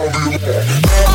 Babylon.